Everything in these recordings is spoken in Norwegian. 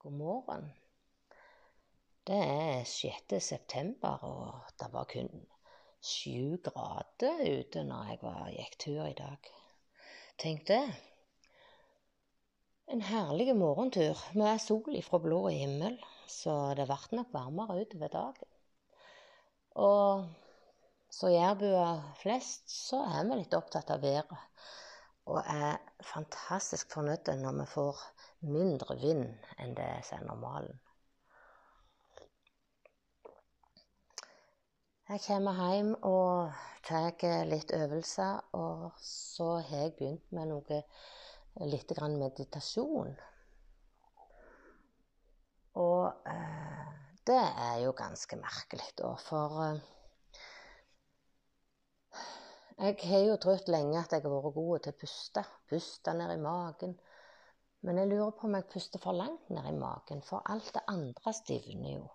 God morgen. Det er 6. september, og det var kun sju grader ute når jeg var, gikk tur i dag. Tenk det. En herlig morgentur med sol ifra blå himmel, så det ble nok varmere utover dagen. Og så jærbuer flest, så er vi litt opptatt av været. Og er fantastisk fornøyd når vi får mindre vind enn det som er normalen. Jeg kommer hjem og tar litt øvelser, og så har jeg begynt med noe litt meditasjon. Og eh, det er jo ganske merkelig, da, for eh, jeg har jo trodd lenge at jeg har vært god til å puste. Puste ned i magen. Men jeg lurer på om jeg puster for langt ned i magen, for alt det andre stivner jo.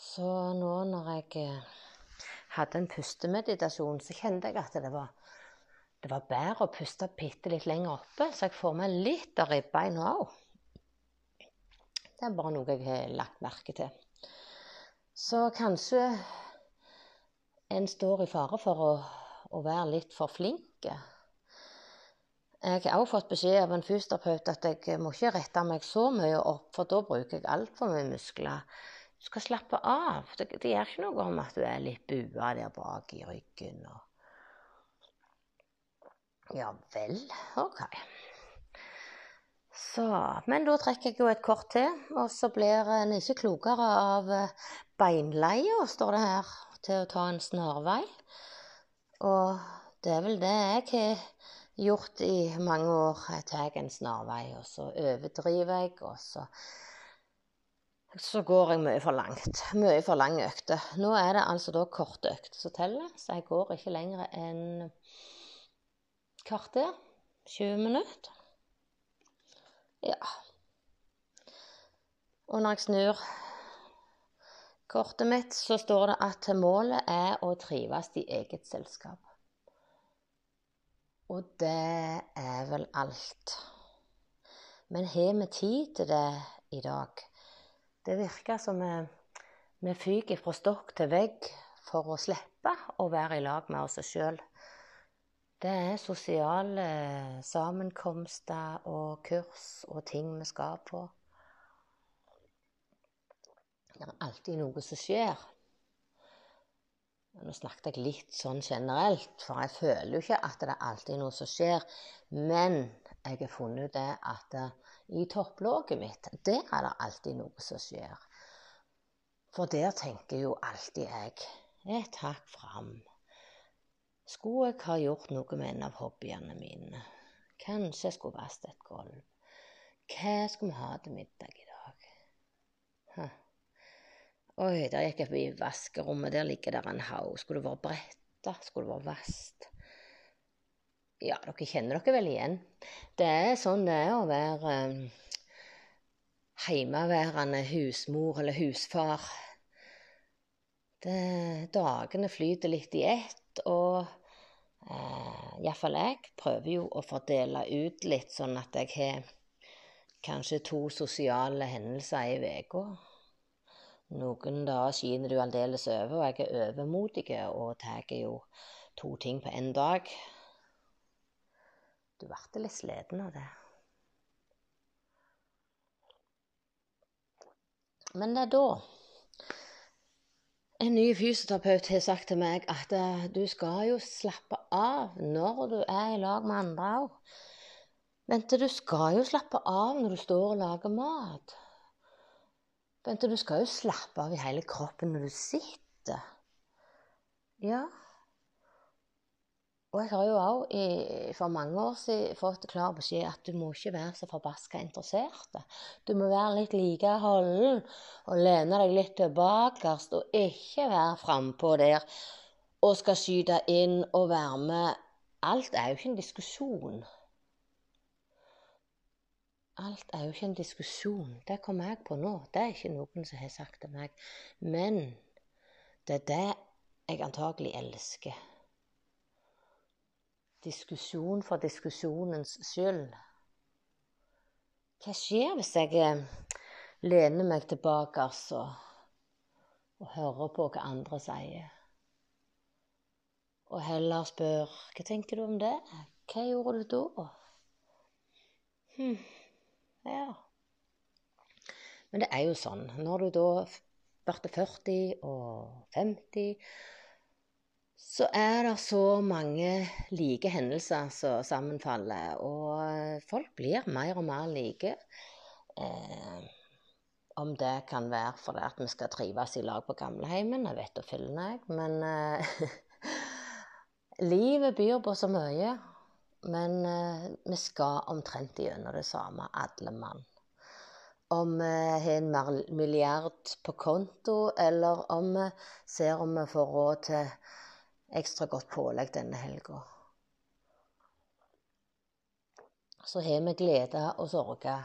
Så nå når jeg eh, hadde en pustemeditasjon, så kjente jeg at det var, det var bedre å puste bitte litt lenger oppe, så jeg får meg litt av ribbeina òg. Det er bare noe jeg har lagt merke til. Så kanskje en står i fare for å, å være litt for flink jeg har også fått beskjed av en fysioterapeut at jeg må ikke rette meg så mye opp, for da bruker jeg altfor mye muskler. Du skal slappe av. Det, det, gjør ikke noe om at du er litt bua der bak i ryggen. Og... Ja vel, OK. Så, men da trekker jeg jo et kort til, og så blir en ikke klokere av beinleia, står det her, til å ta en snarvei. Og det er vel det jeg har gjort i mange år. Jeg tar en snarvei, og så overdriver jeg, og så så går jeg mye for langt. Mye for lange økter. Nå er det altså da korte økter som teller, så jeg går ikke lenger enn kvarter. 20 minutter. Ja. Og når jeg snur kortet mitt, så står det at målet er å trives i eget selskap. Og det er vel alt. Men har vi tid til det i dag? Det virker som vi, vi fyker fra stokk til vegg for å slippe å være i lag med oss sjøl. Det er sosiale sammenkomster og kurs og ting vi skal på. Det er alltid noe som skjer. Nå snakket jeg litt sånn generelt, for jeg føler jo ikke at det er alltid noe som skjer. Men jeg har funnet det at i topplåget mitt, der er det alltid noe som skjer. For der tenker jo alltid jeg et hakk fram. Skulle jeg ha gjort noe med en av hobbyene mine? Kanskje jeg skulle vasket et gulv? Hva skal vi ha til middag i dag? Huh. Oi, der gikk jeg forbi vaskerommet. Der ligger der en haug. Skulle det vært bretta? Skulle det vært vasst? Ja, dere kjenner dere vel igjen. Det er sånn det er å være um, heimeværende husmor eller husfar. Det, dagene flyter litt i ett, og eh, iallfall jeg prøver jo å fordele ut litt, sånn at jeg har kanskje to sosiale hendelser i uka. Noen dager skiner du aldeles over, og jeg er overmodig og tar jo to ting på én dag. Du ble litt sliten av det. Men det er da en ny fysioterapeut har sagt til meg at eh, du skal jo slappe av når du er i lag med andre òg. Bente, du skal jo slappe av når du står og lager mat. Bente, du skal jo slappe av i hele kroppen når du sitter. Ja. Og jeg har jo òg for mange år siden fått klar beskjed at du må ikke være så forbaska interessert. Du må være litt likeholden og lene deg litt tilbake og ikke være frampå der og skal skyte inn og være med. Alt er jo ikke en diskusjon. Alt er jo ikke en diskusjon. Det kommer jeg på nå. Det er ikke noen som har sagt til meg. Men det er det jeg antagelig elsker. Diskusjon for diskusjonens skyld. Hva skjer hvis jeg eh, lener meg tilbake altså, og hører på hva andre sier. Og heller spør hva tenker du om det? Hva gjorde du da? Hm, ja. Men det er jo sånn. Når du da blir 40 og 50 så er det så mange like hendelser som sammenfaller, og folk blir mer og mer like. Eh, om det kan være fordi at vi skal trives i lag på gamleheimen, jeg vet da fillen jeg, men eh, Livet byr på så mye, men eh, vi skal omtrent gjennom det samme, alle mann. Om vi har en milliard på konto, eller om vi ser om vi får råd til ekstra godt pålegg denne helga. Så har vi glede og sorge.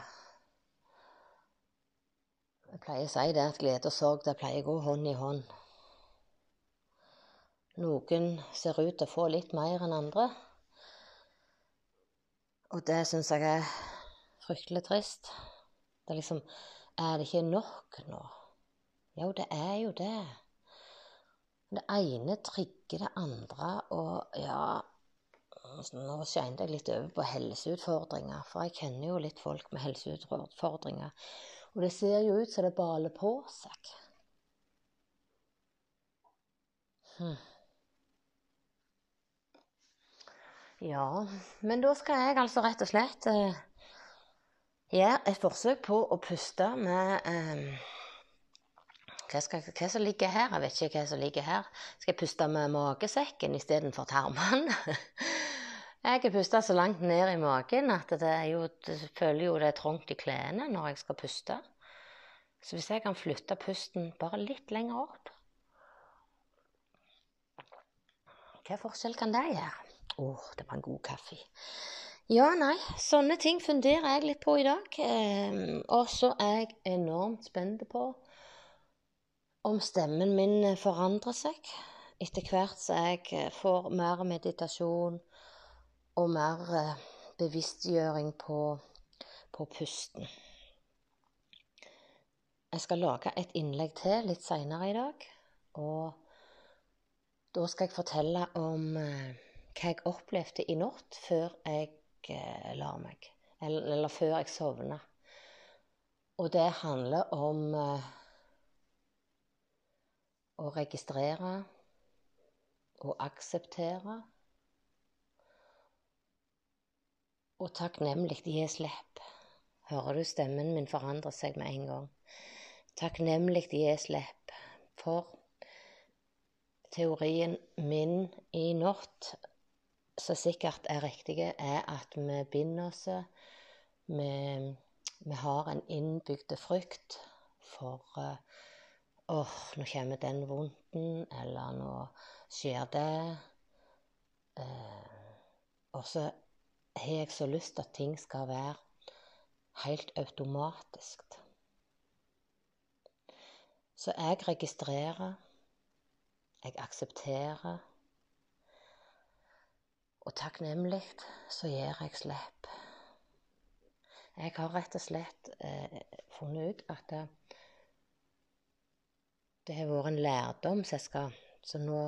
Jeg pleier å si det at glede og sorg det pleier å gå hånd i hånd. Noen ser ut til å få litt mer enn andre. Og det syns jeg er fryktelig trist. Det er liksom Er det ikke nok nå? Jo, det er jo det. Det ene trigger det andre, og ja Nå skjente jeg litt over på helseutfordringer, for jeg kjenner jo litt folk med helseutfordringer. Og det ser jo ut som det baler på seg. Hm. Ja, men da skal jeg altså rett og slett eh, gjøre et forsøk på å puste med eh, hva, skal, hva som ligger her? Jeg vet ikke hva som ligger her. Skal jeg puste med magesekken istedenfor tarmene? jeg har pusta så langt ned i magen at det jo, jeg føler jo det er trangt i klærne når jeg skal puste. Så hvis jeg kan flytte pusten bare litt lenger opp Hva forskjell kan det gjøre? Oh, var en god kaffe. Ja, nei, sånne ting funderer jeg litt på i dag. Eh, og så er jeg enormt spent på om stemmen min eh, forandrer seg etter hvert som jeg eh, får mer meditasjon og mer eh, bevisstgjøring på, på pusten. Jeg skal lage et innlegg til litt seinere i dag. Og da skal jeg fortelle om hva jeg opplevde i natt før jeg la meg. Eller, eller før jeg sovna. Og det handler om å registrere og akseptere. Og takknemlig gi slipp. Hører du stemmen min forandre seg med en gang? Takknemlig gi slipp. For teorien min i natt, som sikkert er riktig, er at vi binder oss. Vi, vi har en innbygd frykt for uh, oh, nå kommer den vondten, eller nå skjer det. Uh, og så har jeg så lyst til at ting skal være helt automatisk. Så jeg registrerer, jeg aksepterer, og takknemlig så gir jeg slipp. Jeg har rett og slett eh, funnet ut at det, det har vært en lærdom som jeg skal Så nå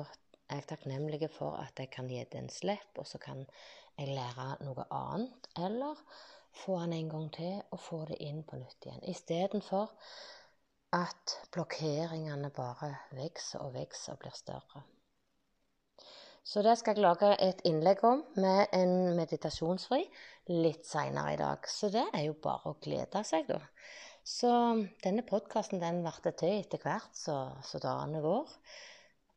er jeg takknemlig for at jeg kan gi det en slipp, og så kan jeg lære noe annet. Eller få den en gang til og få det inn på nytt igjen. Istedenfor at blokkeringene bare vokser og vokser og blir større. Så det skal jeg lage et innlegg om med en meditasjonsfri litt seinere i dag. Så det er jo bare å glede seg, da. Så denne podkasten den ble til etter hvert så, så dagene går.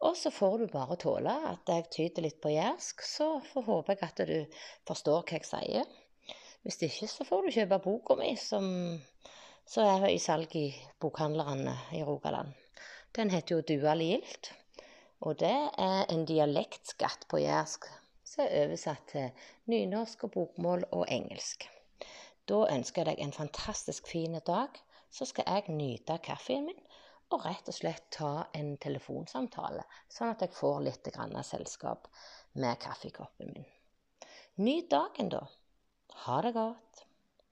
Og så får du bare tåle at jeg tyter litt på jærsk, så håper jeg at du forstår hva jeg sier. Hvis ikke, så får du kjøpe boka mi, som, så er i salg i bokhandlerne i Rogaland. Den heter jo 'Dual gildt', og det er en dialektskatt på jærsk som er oversatt til nynorsk og bokmål og engelsk. Da ønsker jeg deg en fantastisk fin dag. Så skal jeg nyte kaffen min og rett og slett ta en telefonsamtale, sånn at jeg får litt selskap med kaffekoppen min. Nyt dagen, da. Ha det godt.